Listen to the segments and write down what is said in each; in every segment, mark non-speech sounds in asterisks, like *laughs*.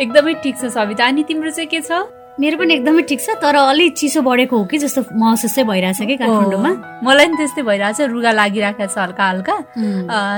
एकदमै ठिक छ सविता। अनि तिम्रो चाहिँ के छ? मेरो पनि एकदमै ठिक छ तर अलिक चिसो बढेको हो कि जस्तो महसुस चाहिँ भइरहेछ कि काठमाडौँमा। मलाई पनि त्यस्तै भइरहेछ रुगा लागिरहेको छ हल्का हल्का।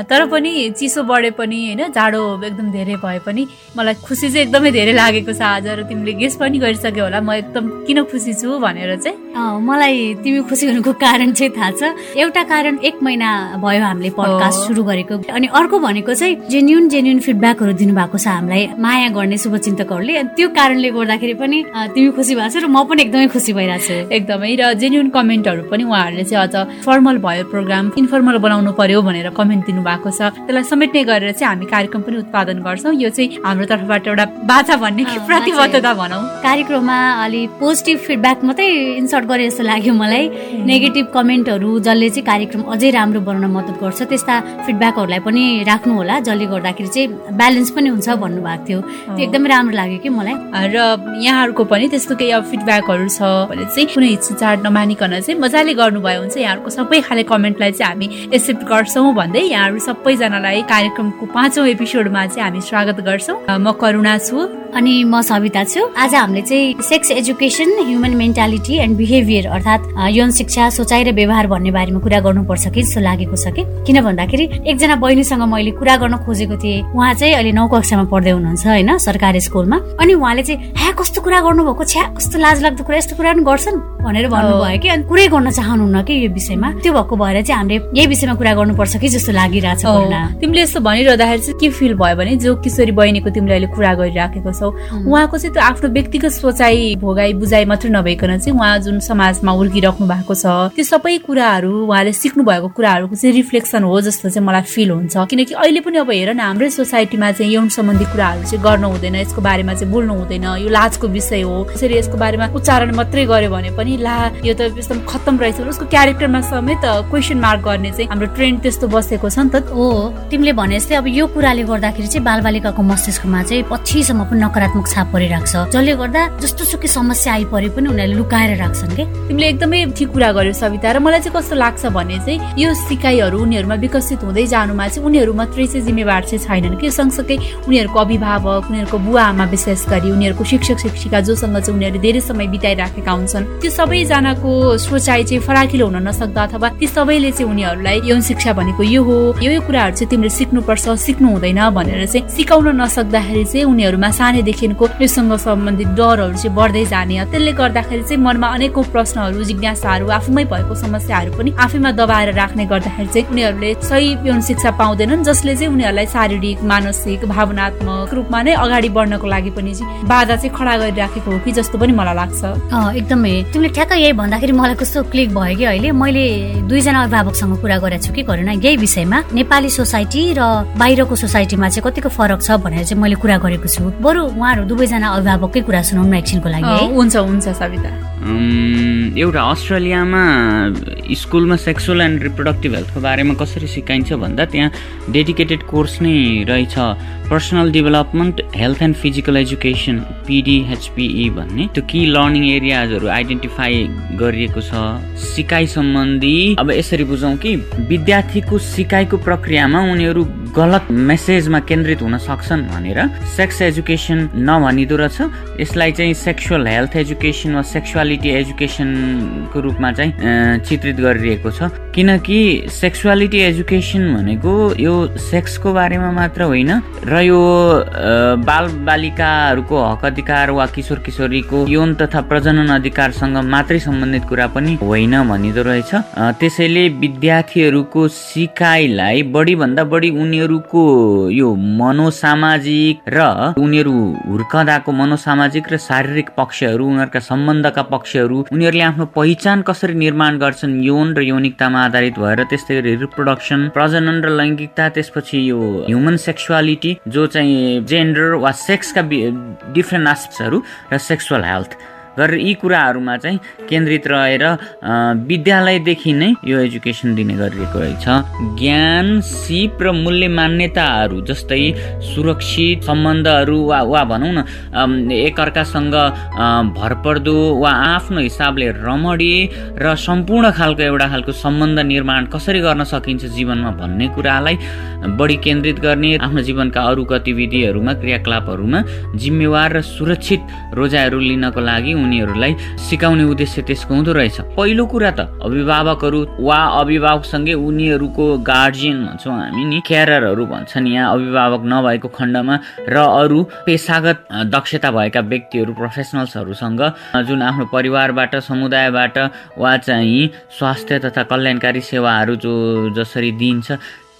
तर पनि चिसो बढे पनि होइन जाडो एकदम धेरै भए पनि मलाई खुसी चाहिँ एकदमै धेरै लागेको छ आज र तिमीले गेस पनि गरिसक्यो होला म एकदम किन खुसी छु भनेर चाहिँ। मलाई तिमी खुसी हुनुको कारण चाहिँ थाहा छ। एउटा कारण एक महिना भयो हामीले पडकास्ट सुरु गरेको अनि अर्को भनेको चाहिँ जेन्युन जेन्युन फिडब्याकहरू दिनुभएको छ हामीलाई माया गर्ने शुभचिन्तकहरूले। त्यो कारणले गर्दाखेरि पनि तिमी खुसी भएको छ र म पनि एकदमै खुसी भइरहेको छु। एकदमै र जेन्युन कमेन्टहरू पनि उहाँहरूले चाहिँ अझ फर्मल भयो प्रोग्राम इन्फर्मल बनाउनु पर्यो भनेर कमेन्ट दिनुभएको छ। त्यसलाई समेट्ने गरेर चाहिँ हामी कार्यक्रम पनि उत्पादन गर्छौँ। यो चाहिँ हाम्रो तर्फबाट एउटा बाछा भन्ने प्रतिबद्धता भनौँ। कार्यक्रममा अलि पोजिटिभ फिडब्याक मात्रै इन्सर्ट गरे जस्तो लाग्यो मलाई। नेगेटिभ कमेन्टहरू जसले चाहिँ कार्यक्रम अझै राम्रो बनाउन मद्दत गर्छ त्यस्ता फिडब्याकहरूलाई पनि राख्नु होला जसले गर्दाखेरि चाहिँ ब्यालेन्स पनि हुन्छ भन्नुभएको थियो। त्यो एकदमै राम्रो लाग्यो कि मलाई। र यहाँहरूको पनि त्यस्तो केही अब फिडब्याकहरू छ भने चाहिँ कुनै हिचकिचाट नमानिकन चाहिँ मजाले गर्नुभयो भने चाहिँ यहाँहरूको सबै खाले कमेन्टलाई चाहिँ हामी एक्सेप्ट गर्छौँ भन्दै यहाँहरू सबैजनालाई कार्यक्रमको पाँचौँ एपिसोडमा चाहिँ हामी स्वागत गर्छौँ। म करुणा छु। अनि म सविता छु। आज हामीले चाहिँ sex education human mentality and behaviour अर्थात् यौन शिक्षा सोचाइ र व्यवहार भन्ने बारेमा कुरा गर्नुपर्छ कि जस्तो लागेको छ कि? किन भन्दाखेरि एकजना बहिनीसँग मैले कुरा गर्न खोजेको थिएँ। उहाँ चाहिँ अहिले नौ कक्षामा पढ्दै हुनुहुन्छ होइन सरकारी स्कुलमा। अनि उहाँले चाहिँ ह्या कस्तो कुरा गर्नुभएको? छ्या कस्तो लाज लाग्दो कुरा यस्तो कुरा पनि गर्छन्। भनेर भन्नुभयो कि अनि कुरै गर्न चाहनुहुन्न कि यो विषयमा? त्यो भएको भएर चाहिँ हामीले यही विषयमा कुरा गर्नुपर्छ कि जस्तो लागिरहेछ तिमीले यस्तो भनिरहँदाखेरि चाहिँ के फिल भयो भने जो किशोरी बहिनीको तिमीले अहिले कुरा गरिराखेको छौ उहाँको चाहिँ त्यो आफ्नो व्यक्तिगत सोचाइ भोगाई बुझाइ मात्रै नभइकन चाहिँ उहाँ जुन समाजमा उर्किराख्नु भएको छ त्यो सबै कुराहरू उहाँले सिक्नु भएको कुराहरूको चाहिँ रिफ्लेक्सन हो जस्तो चाहिँ मलाई फिल हुन्छ। किनकि अहिले पनि अब हेर न हाम्रै सोसाइटीमा चाहिँ यौन सम्बन्धी कुराहरू चाहिँ गर्नु हुँदैन यसको बारेमा चाहिँ बोल्नु हुँदैन यो लाजको विषय हो। यसरी यसको बारेमा उच्चारण मात्रै गर्यो भने पनि ला यो त एकदम खत्तम रहेछ उसको क्यारेक्टरमा समेत क्वेसन मार्क गर्ने चाहिँ हाम्रो ट्रेन्ड त्यस्तो बसेको छ नि त। हो तिमीले भने जस्तै अब यो कुराले गर्दाखेरि चाहिँ बालबालिकाको मस्तिष्कमा चाहिँ पछिसम्म पनि नकारात्मक छाप परिरहेको छ। जसले गर्दा जस्तो सुकै समस्या आइपरे पनि उनीहरूले लुकाएर राख्छन् कि? तिमीले एकदमै ठिक कुरा गर्यो सविता र मलाई चाहिँ कस्तो लाग्छ भने चाहिँ यो सिकाइहरू उनीहरूमा विकसित हुँदै जानुमा चाहिँ उनीहरू मात्रै चाहिँ जिम्मेवार चाहिँ छैनन् कि? सँगसँगै उनीहरूको अभिभावक उनीहरूको बुवा आमा विशेष गरी उनीहरूको शिक्षक शिक्षिका जोसँग चाहिँ उनीहरू धेरै समय बिताइराखेका हुन्छन्। त्यो सबैजनाको सोचाइ चाहिँ फराकिलो हुन नसक्दा अथवा ती सबैले चाहिँ उनीहरूलाई यौन शिक्षा भनेको यो हो यो यो कुराहरू चाहिँ तिमीले सिक्नुपर्छ सिक्नु हुँदैन भनेर चाहिँ सिकाउन नसक्दाखेरि चाहिँ उनीहरूमा सानैदेखिको योसँग सम्बन्धित डरहरू चाहिँ बढ्दै जाने। त्यसले गर्दाखेरि चाहिँ मनमा अनेकौँ प्रश्नहरू जिज्ञासाहरू आफूमै भएको समस्याहरू पनि आफैमा दबाएर राख्ने गर्दाखेरि चाहिँ उनीहरूले सही यौन शिक्षा पाउँदैनन् जसले चाहिँ उनीहरूलाई शारीरिक मानसिक भावनात्मक रूपमा नै अगाडि बढ्नको लागि पनि बाधा चाहिँ खडा गरिराखेको हो कि जस्तो पनि मलाई लाग्छ। एकदमै। ठ्याक्क यही भन्दाखेरि मलाई कस्तो क्लिक भयो कि अहिले। मैले दुईजना अभिभावकसँग कुरा गरेको छु कि गरेन यही विषयमा। नेपाली सोसाइटी र बाहिरको सोसाइटीमा चाहिँ कतिको फरक छ भनेर चाहिँ मैले कुरा गरेको छु। बरु उहाँहरू दुवैजना अभिभावककै कुरा सुनाउनु एकछिनको लागि हुन्छ हुन्छ सविता। एउटा अस्ट्रेलियामा स्कुलमा सेक्सुअल एन्ड रिप्रोडक्टिभ हेल्थको बारेमा कसरी सिकाइन्छ भन्दा त्यहाँ डेडिकेटेड कोर्स नै रहेछ। Personal development health and physical education PDHPE भन्ने। त्यो कि लर्निङ एरियाजहरू आइडेन्टिफाई गरिएको छ। सिकाइ सम्बन्धी अब यसरी बुझौँ कि विद्यार्थीको सिकाइको प्रक्रियामा उनीहरू गलत मेसेजमा केन्द्रित हुन सक्छन् भनेर सेक्स एजुकेसन नभनिदो रहेछ। यसलाई चाहिँ सेक्सुअल हेल्थ एजुकेसन वा सेक्सुअलिटी एजुकेसनको रूपमा चाहिँ चित्रित गरिरहेको छ। किनकि सेक्सुअलिटी एजुकेसन भनेको यो सेक्सको बारेमा मात्र होइन र यो बाल बालिकाहरूको हक अधिकार वा किशोर किशोरीको यौन तथा प्रजनन अधिकारसँग मात्रै सम्बन्धित कुरा पनि होइन भनिदो रहेछ। त्यसैले विद्यार्थीहरूको सिकाइलाई बढीभन्दा बढी उनीहरूको यो मनोसामाजिक र उनीहरू हुर्कदाको मनोसामाजिक र शारीरिक पक्षहरू उनीहरूका सम्बन्धका पक्षहरू उनीहरूले आफ्नो पहिचान कसरी निर्माण गर्छन् यौन र यौनिकतामा आधारित भएर त्यस्तै गरी रिप्रोडक्सन प्रजनन र लैङ्गिकता त्यसपछि यो ह्युमन सेक्सुअलिटी जो चाहिँ जेन्डर वा सेक्सका डिफ्रेन्ट आस्पेक्ट्सहरू र सेक्सुअल हेल्थ गरेर यी कुराहरूमा चाहिँ केन्द्रित रहेर विद्यालयदेखि नै यो एजुकेसन दिने गरिएको रहेछ। ज्ञान सिप र मूल्य मान्यताहरू जस्तै सुरक्षित सम्बन्धहरू वा वा भनौँ न एकअर्कासँग भरपर्दो वा आफ्नो हिसाबले रमणी र सम्पूर्ण खालको एउटा खालको सम्बन्ध निर्माण कसरी गर्न सकिन्छ जीवनमा भन्ने कुरालाई बढी केन्द्रित गर्ने आफ्नो जीवनका अरू गतिविधिहरूमा क्रियाकलापहरूमा जिम्मेवार र सुरक्षित रोजाइहरू लिनको लागि उनीहरूलाई सिकाउने उद्देश्य त्यसको हुँदो रहेछ। पहिलो कुरा त अभिभावकहरू वा अभिभावकसँगै उनीहरूको गार्जियन भन्छौँ हामी नि क्याररहरू भन्छन्। यहाँ अभिभावक नभएको खण्डमा र अरू पेसागत दक्षता भएका व्यक्तिहरू प्रोफेसनल्सहरूसँग जुन आफ्नो परिवारबाट समुदायबाट वा चाहिँ स्वास्थ्य तथा कल्याणकारी सेवाहरू जो जसरी दिइन्छ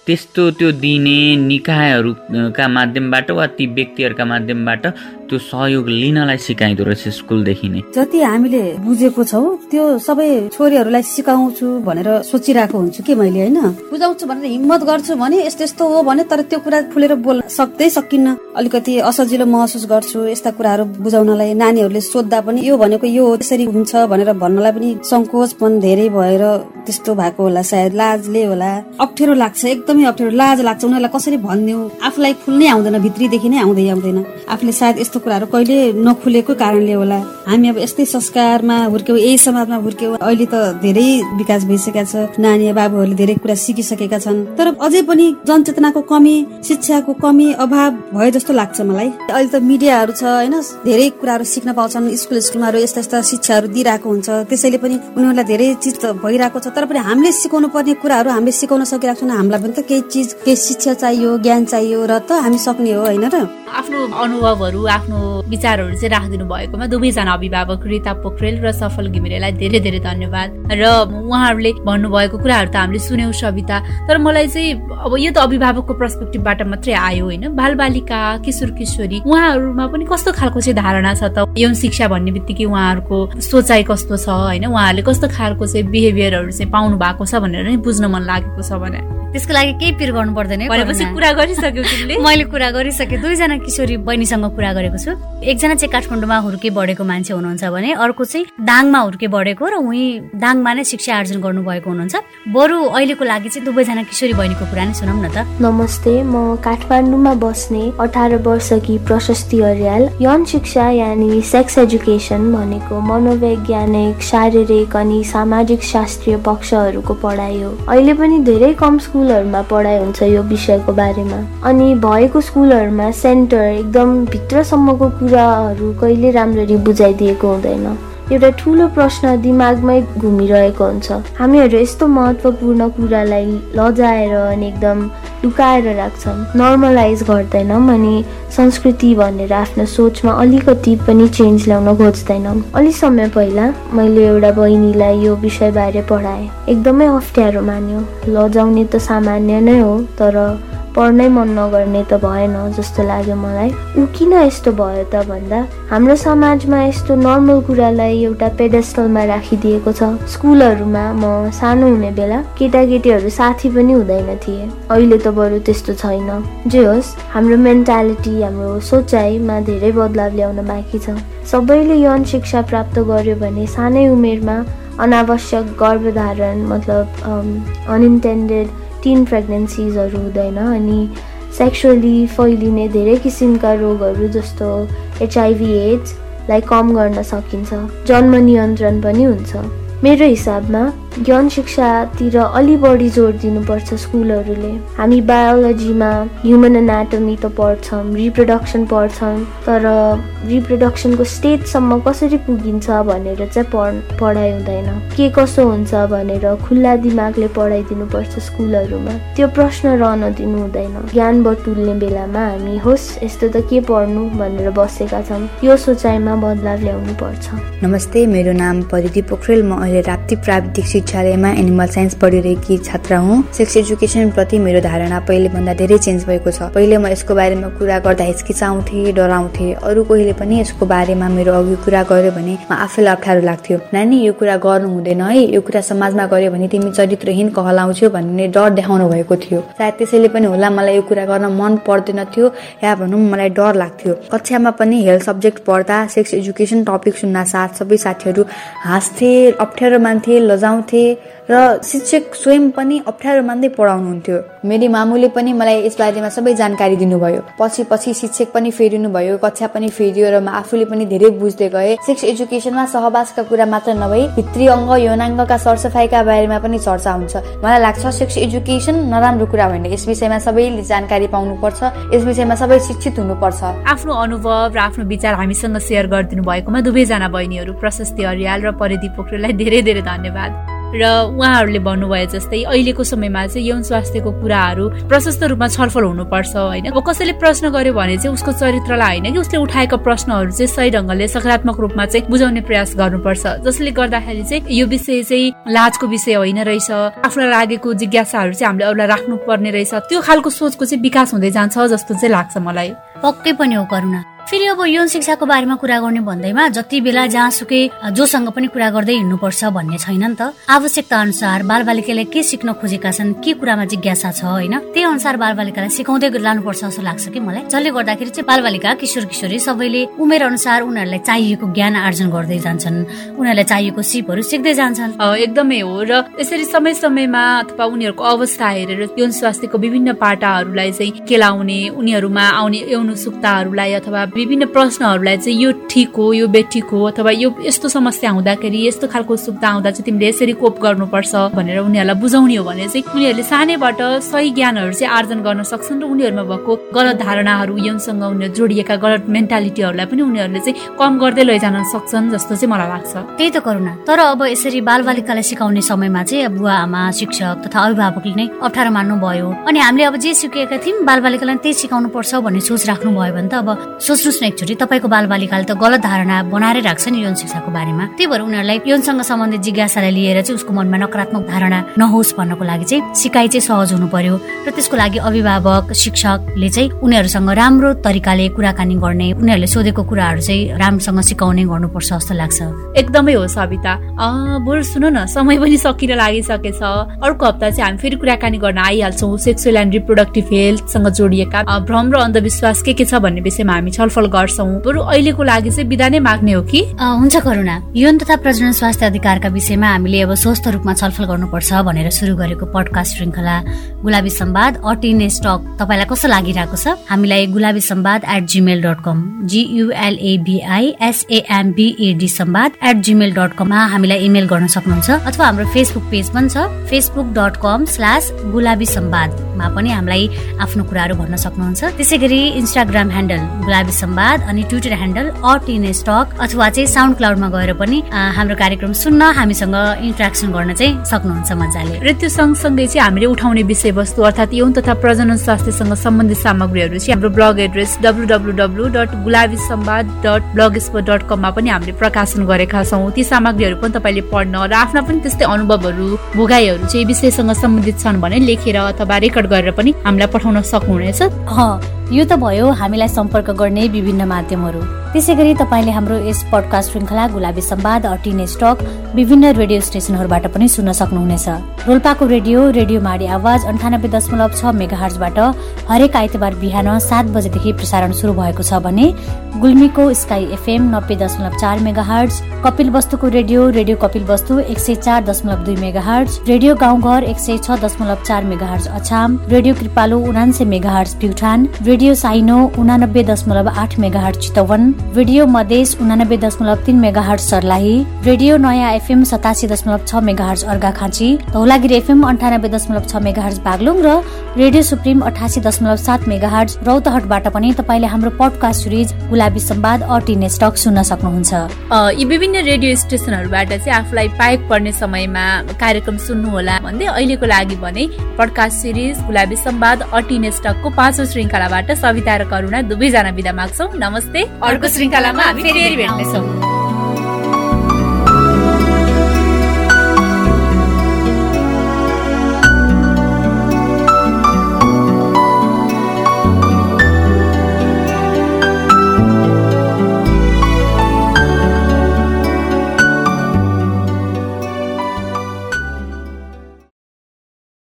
त्यस्तो त्यो दिने निकायहरूका माध्यमबाट वा ती व्यक्तिहरूका माध्यमबाट त्यो सहयोग लिनलाई सिकाइदो रहेछ स्कुलदेखि नै। जति हामीले बुझेको छौँ त्यो सबै छोरीहरूलाई सिकाउँछु भनेर सोचिरहेको हुन्छु कि मैले होइन? बुझाउँछु भनेर हिम्मत गर्छु भने यस्तो यस्तो हो भने तर त्यो कुरा खुलेर बोल्न सक्दै सकिन्न। अलिकति असजिलो महसुस गर्छु यस्ता कुराहरू बुझाउनलाई नानीहरूले सोद्धा पनि यो भनेको यो यसरी हुन्छ भनेर भन्नलाई पनि सङ्कोच पनि धेरै भएर त्यस्तो भएको होला सायद लाजले होला। अप्ठ्यारो लाग्छ एकदमै अप्ठ्यारो लाज लाग्छ। उनीहरूलाई कसरी भनिदिउँ आफूलाई खुल्नै आउँदैन भित्रीदेखि नै आउँदै आउँदैन। आफूले सायद यस्तो कुराहरू कहिले नखुलेको कारणले होला। हामी अब यस्तै संस्कारमा हुर्क्यौँ यही समाजमा हुर्क्यौँ। अहिले त धेरै विकास भइसकेका छ। नानी बाबुहरूले धेरै कुरा सिकिसकेका छन्। तर अझै पनि जनचेतनाको कमी शिक्षाको कमी अभाव भयो जस्तो लाग्छ मलाई। अहिले त मिडियाहरू छ होइन? धेरै कुराहरू सिक्न पाउँछन्। स्कुल स्कुलमा यस्ता यस्ता शिक्षाहरू दिइरहेको हुन्छ। त्यसैले पनि उनीहरूलाई धेरै चिज त भइरहेको छ। तर पनि हामीले सिकाउनु पर्ने कुराहरू हामीले सिकाउन सकिरहेको छैन। हामीलाई पनि त केही चिज केही शिक्षा चाहियो ज्ञान चाहियो र त हामी सक्ने हो होइन र? आफ्नो अनुभवहरू आफ्नो विचारहरू चाहिँ राखिदिनु भएकोमा दुवैजना अभिभावक रिता पोखरेल र सफल घिमिरेलाई धेरै धेरै धन्यवाद। र उहाँहरूले भन्नुभएको कुराहरू त हामीले सुन्यौँ सविता तर मलाई चाहिँ अब यो त अभिभावकको पर्सपेक्टिभबाट मात्रै आयो होइन। बालबालिका किशोर किशोरी उहाँहरूमा पनि कस्तो खालको चाहिँ धारणा छ त? यौन शिक्षा भन्ने बित्तिकै उहाँहरूको सोचाइ कस्तो छ होइन? उहाँहरूले कस्तो खालको चाहिँ बिहेभियरहरू चाहिँ पाउनु भएको छ भनेर नै बुझ्न मन लागेको छ भने। त्यसको लागि केही पिर गर्नु पर्दैन कुरा गरिसक्यो तिमीले? *laughs* मैले कुरा गरिसकेँ। दुईजना किशोरी बहिनीसँग कुरा गरेको छु। एकजना चाहिँ काठमाडौँमा हुर्के बढेको मान्छे हुनुहुन्छ भने अर्को चाहिँ दाङमा हुर्के बढेको र उही दाङमा नै शिक्षा आर्जन गर्नुभएको हुनुहुन्छ। बरु अहिलेको लागि चाहिँ दुवैजना किशोरी बहिनीको कुरा नै सुनौ न त। नमस्ते म काठमाडौँमा बस्ने अठार वर्षकी प्रशस्ति अर्याल यौन शिक्षा यानि सेक्स एजुकेसन भनेको मनोवैज्ञानिक शारीरिक अनि सामाजिक शास्त्रीय पक्षहरूको पढाइ हो। अहिले पनि धेरै कम स्कुल स्कुलहरूमा पढाइ हुन्छ यो विषयको बारेमा। अनि भएको स्कुलहरूमा सेन्टर एकदम भित्रसम्मको कुराहरू कहिले राम्ररी बुझाइदिएको हुँदैन। एउटा ठुलो प्रश्न दिमागमै घुमिरहेको हुन्छ। हामीहरू यस्तो महत्त्वपूर्ण कुरालाई लजाएर अनि एकदम लुकाएर राख्छौँ नर्मलाइज गर्दैनौँ अनि संस्कृति भनेर आफ्नो सोचमा अलिकति पनि चेन्ज ल्याउन खोज्दैनौँ। अलिक समय पहिला मैले एउटा बहिनीलाई यो विषयबारे पढाएँ। एकदमै अप्ठ्यारो मान्यो। लजाउने त सामान्य नै हो तर पढ्नै मन नगर्ने त भएन जस्तो लाग्यो मलाई। ऊ किन यस्तो भयो त भन्दा हाम्रो समाजमा यस्तो नर्मल कुरालाई एउटा पेडेस्टलमा राखिदिएको छ। स्कुलहरूमा म सानो हुने बेला केटाकेटीहरू साथी पनि हुँदैन थिए। अहिले त बरु त्यस्तो छैन। जे होस् हाम्रो मेन्टालिटी हाम्रो सोचाइमा धेरै बदलाव ल्याउन बाँकी छ। सबैले यौन शिक्षा प्राप्त गर्यो भने सानै उमेरमा अनावश्यक गर्भधारण मतलब अनइन्टेन्डेड टिन प्रेग्नेन्सिजहरू हुँदैन अनि सेक्सुअली फैलिने धेरै किसिमका रोगहरू जस्तो एचआइभी एड्सलाई कम गर्न सकिन्छ। जन्म नियन्त्रण पनि हुन्छ। मेरो हिसाबमा यौन शिक्षातिर अलि बढी जोड दिनुपर्छ स्कुलहरूले। हामी बायोलोजीमा ह्युमन एनाटोमी त पढ्छौँ रिप्रोडक्सन पढ्छौँ तर रिप्रोडक्सनको स्टेजसम्म कसरी पुगिन्छ भनेर चाहिँ पढ पढाइ हुँदैन। के कसो हुन्छ भनेर खुल्ला दिमागले पढाइदिनुपर्छ स्कुलहरूमा। त्यो प्रश्न रहन दिनु हुँदैन। ज्ञान बटुल्ने बेलामा हामी होस् यस्तो त के पढ्नु भनेर बसेका छौँ। यो सोचाइमा बदलाव ल्याउनु पर्छ नमस्ते मेरो नाम परिधि पोखरेल। म अहिले राप्ती प्राविधिक शिक्षालयमा एनिमल साइन्स पढिरहेकी छात्रा हुँ। सेक्स एजुकेसन प्रति मेरो धारणा पहिले भन्दा धेरै चेन्ज भएको छ। पहिले म यसको बारेमा कुरा गर्दा हिचकिचाउँथे डराउँथे। अरू कोहीले पनि यसको बारेमा मेरो अघि कुरा गर्यो भने म आफैलाई अप्ठ्यारो लाग्थ्यो। नानी यो कुरा गर्नु हुँदैन है। यो कुरा समाजमा गर्यो भने तिमी चरित्रहीन कहलाउँछौ भन्ने डर देखाउनु भएको थियो। सायद त्यसैले पनि होला मलाई यो कुरा गर्न मन पर्दैन थियो या भनौँ मलाई डर लाग्थ्यो। कक्षामा पनि हेल्थ सब्जेक्ट पढ्दा सेक्स एजुकेसन टपिक सुन्न साथ सबै साथीहरू हाँस्थे अप्ठ्यारो मान्थे लजाउँथे। र शिक्षक स्वयं पनि अप्ठ्यारो मान्दै पढाउनुहुन्थ्यो। मेरी मामुले पनि मलाई यस बारेमा सबै जानकारी दिनुभयो। पछि पछि शिक्षक पनि फेरिनु भयो कक्षा पनि फेरियो र म आफूले पनि धेरै बुझ्दै गएँ। सेक्स एजुकेसनमा सहवासका कुरा मात्र नभई भित्री अङ्ग यौनाङ्गका सरसफाइका बारेमा पनि चर्चा हुन्छ। मलाई लाग्छ सेक्स एजुकेसन नराम्रो कुरा होइन। यस विषयमा सबैले जानकारी पाउनुपर्छ। यस विषयमा सबै शिक्षित हुनुपर्छ। आफ्नो अनुभव र आफ्नो विचार हामीसँग सेयर गरिदिनु भएकोमा दुवैजना बहिनीहरू प्रशस्ति अरियाल र परिधि पोखरेललाई धेरै धेरै धन्यवाद। र उहाँहरूले भन्नुभयो जस्तै अहिलेको समयमा चाहिँ यौन स्वास्थ्यको कुराहरू प्रशस्त रूपमा छलफल हुनुपर्छ होइन? अब कसैले प्रश्न गर्यो भने चाहिँ उसको चरित्रलाई होइन कि उसले उठाएका प्रश्नहरू चाहिँ सही ढङ्गले सकारात्मक रूपमा चाहिँ बुझाउने प्रयास गर्नुपर्छ। जसले गर्दाखेरि चाहिँ यो विषय चाहिँ लाजको विषय होइन रहेछ। आफूलाई लागेको जिज्ञासाहरू चाहिँ हामीले अरूलाई राख्नु पर्ने रहेछ। त्यो खालको सोचको चाहिँ विकास हुँदै जान्छ जस्तो चाहिँ लाग्छ मलाई। पक्कै पनि हो करुणा। फेरि अब यौन शिक्षाको बारेमा कुरा गर्ने भन्दैमा जति बेला जहाँसुकै जोसँग पनि कुरा गर्दै हिँड्नुपर्छ भन्ने छैन नि त। आवश्यकता अनुसार बालबालिकाले के सिक्न खोजेका छन् के कुरामा जिज्ञासा छ होइन त्यही अनुसार बालबालिकालाई सिकाउँदै लानुपर्छ जस्तो लाग्छ कि मलाई। जसले गर्दाखेरि चाहिँ बालबालिका किशोर किशोरी सबैले उमेर अनुसार उनीहरूलाई चाहिएको ज्ञान आर्जन गर्दै जान्छन् उनीहरूलाई चाहिएको सिपहरू सिक्दै जान्छन्। एकदमै हो र यसरी समय समयमा अथवा उनीहरूको अवस्था हेरेर यौन स्वास्थ्यको विभिन्न पाटाहरूलाई चाहिँ केलाउने उनीहरूमा आउने यौन सुक्ताहरूलाई अथवा विभिन्न प्रश्नहरूलाई चाहिँ यो ठिक हो यो बेठिक हो अथवा यो यस्तो समस्या हुँदाखेरि यस्तो खालको सुक्ता आउँदा चाहिँ तिमीले यसरी कोप गर्नुपर्छ भनेर उनीहरूलाई बुझाउने हो भने चाहिँ उनीहरूले सानैबाट सही ज्ञानहरू चाहिँ आर्जन गर्न सक्छन् र उनीहरूमा भएको गलत धारणाहरू यौनसँग उनीहरू जोडिएका गलत मेन्टालिटीहरूलाई पनि उनीहरूले चाहिँ कम गर्दै लैजान सक्छन् जस्तो चाहिँ मलाई लाग्छ। त्यही त करुणा तर अब यसरी बालबालिकालाई सिकाउने समयमा चाहिँ बुवा आमा शिक्षक तथा अभिभावकले नै अप्ठ्यारो मान्नु भयो अनि हामीले अब जे सिकेका थियौँ बालबालिकालाई त्यही सिकाउनु पर्छ भन्ने सोच राख्नु भयो भने त अब सोच सोच्नुहोस् न एकचोटि तपाईँको बालबालिकाले त गलत धारणा बनाएरै राख्छ नि यौन शिक्षाको बारेमा। त्यही भएर उनीहरूलाई यौनसँग सम्बन्धित जिज्ञासालाई लिएर चाहिँ उसको मनमा नकारात्मक धारणा नहोस् भन्नको लागि चाहिँ सिकाइ चाहिँ सहज हुनु पर्यो र त्यसको लागि अभिभावक शिक्षकले चाहिँ उनीहरूसँग राम्रो तरिकाले कुराकानी गर्ने उनीहरूले सोधेको कुराहरू चाहिँ राम्रोसँग सिकाउने गर्नुपर्छ जस्तो लाग्छ। एकदमै हो सविता। बरु सुन न समय पनि सकिन लागिसकेछ। अर्को हप्ता चाहिँ हामी फेरि कुराकानी गर्न आइहाल्छौँ। सेक्सुअल एन्ड रिप्रोडक्टिभ हेल्थसँग जोडिएका भ्रम र अन्धविश्वास के के छ भन्ने विषयमा हामी छलफल छलफल गर्छौँ। बरु अहिलेको लागि चाहिँ बिदा नै माग्ने हो कि? हुन्छ करुणा। यौन तथा प्रजनन स्वास्थ्य अधिकारका विषयमा हामीले अब स्वस्थ रूपमा छलफल गर्नुपर्छ भनेर सुरु गरेको पडकास्ट श्रृङ्खला गुलाबी सम्वाद अटिने स्टक। तपाईँलाई कस्तो लागिरहेको छ? हामीलाई Gulabi Samvad at Gmail dot com G U L A B I S A M B A D Samvad at Gmail dot कममा हामीलाई इमेल गर्न सक्नुहुन्छ अथवा हाम्रो फेसबुक पेज पनि छ Facebook dot com slash Gulabi सम्वादमा पनि हामीलाई आफ्नो कुराहरू भन्न सक्नुहुन्छ। त्यसै गरी इन्स्टाग्राम ह्यान्डल गुलाबी संवाद अनि ट्विटर ह्यान्डल अट इन स्टक अथवा चाहिँ साउन्ड क्लाउडमा गएर पनि हाम्रो कार्यक्रम सुन्न हामीसँग इन्ट्रेक्सन गर्न चाहिँ सक्नुहुन्छ मजाले। र त्यो सँगसँगै चाहिँ हामीले उठाउने विषयवस्तु अर्थात् यौन तथा प्रजनन स्वास्थ्यसँग सम्बन्धित सामग्रीहरू चाहिँ हाम्रो blog address W W W dot Gulabi Samvad dot blog spot dot कममा पनि हामीले प्रकाशन गरेका छौँ। ती सामग्रीहरू पनि तपाईँले पढ्न र आफ्ना पनि त्यस्तै अनुभवहरू भोगाईहरू चाहिँ विषयसँग सम्बन्धित छन् भने लेखेर अथवा रेकर्ड गरेर पनि हामीलाई पठाउन सक्नुहुनेछ। यो त भयो हामीलाई सम्पर्क गर्ने विभिन्न माध्यमहरू। त्यसै गरी तपाईँले हाम्रो यस पडकास्ट श्रृङ्खला गुलाबी सम्वाद अटिने स्टक विभिन्न रेडियो स्टेसनहरूबाट पनि सुन्न सक्नुहुनेछ। रोल्पाको रेडियो रेडियो माडी आवाज अन्ठानब्बे दशमलव छ मेगा हर्जबाट हरेक आइतबार बिहान सात बजेदेखि प्रसारण सुरु भएको छ भने गुल्मीको स्काई एफएम नब्बे दशमलव चार मेगा हर्ज कपिल वस्तुको रेडियो रेडियो कपिल वस्तु एक सय चार दशमलव दुई मेगा हर्ज रेडियो गाउँघर एक सय छ दशमलव चार मेगा हर्ज अछाम रेडियो कृपालु उनान्से मेगा हर्ज प्युठान रेडियो साइनो उनानब्बे दशमलव आठ megahertz Chitwan radio Madhes उनानब्बे दशमलव तिन मेगा हर्ज सर्लाही रेडियो नयाँ एफएम सतासी दशमलव छ megahertz Arghakhanchi Dhaulagiri FM अन्ठानब्बे दशमलव छ मेगा हर्ज बागलुङ र रेडियो सुप्रिम अठासी दशमलव सात मेगा हर्ज रौतहटबाट पनि तपाईँले हाम्रो पडकास्ट सिरिज गुलाबी सम्वाद अटिने स्टक सुन्न सक्नुहुन्छ। यी विभिन्न रेडियो स्टेसनहरूबाट चाहिँ आफूलाई पाएक पर्ने समयमा कार्यक्रम सुन्नुहोला भन्दै अहिलेको लागि भने पडकास्ट सिरिज गुलाबी सम्वाद अटिने स्टकको पाँचौँ श्रृङ्खलाबाट सविता र करुणा दुवैजना विदा माग्छौ नमस्ते। अर्को श्रृङ्खलामा हामी फेरि भेट्नेछौँ।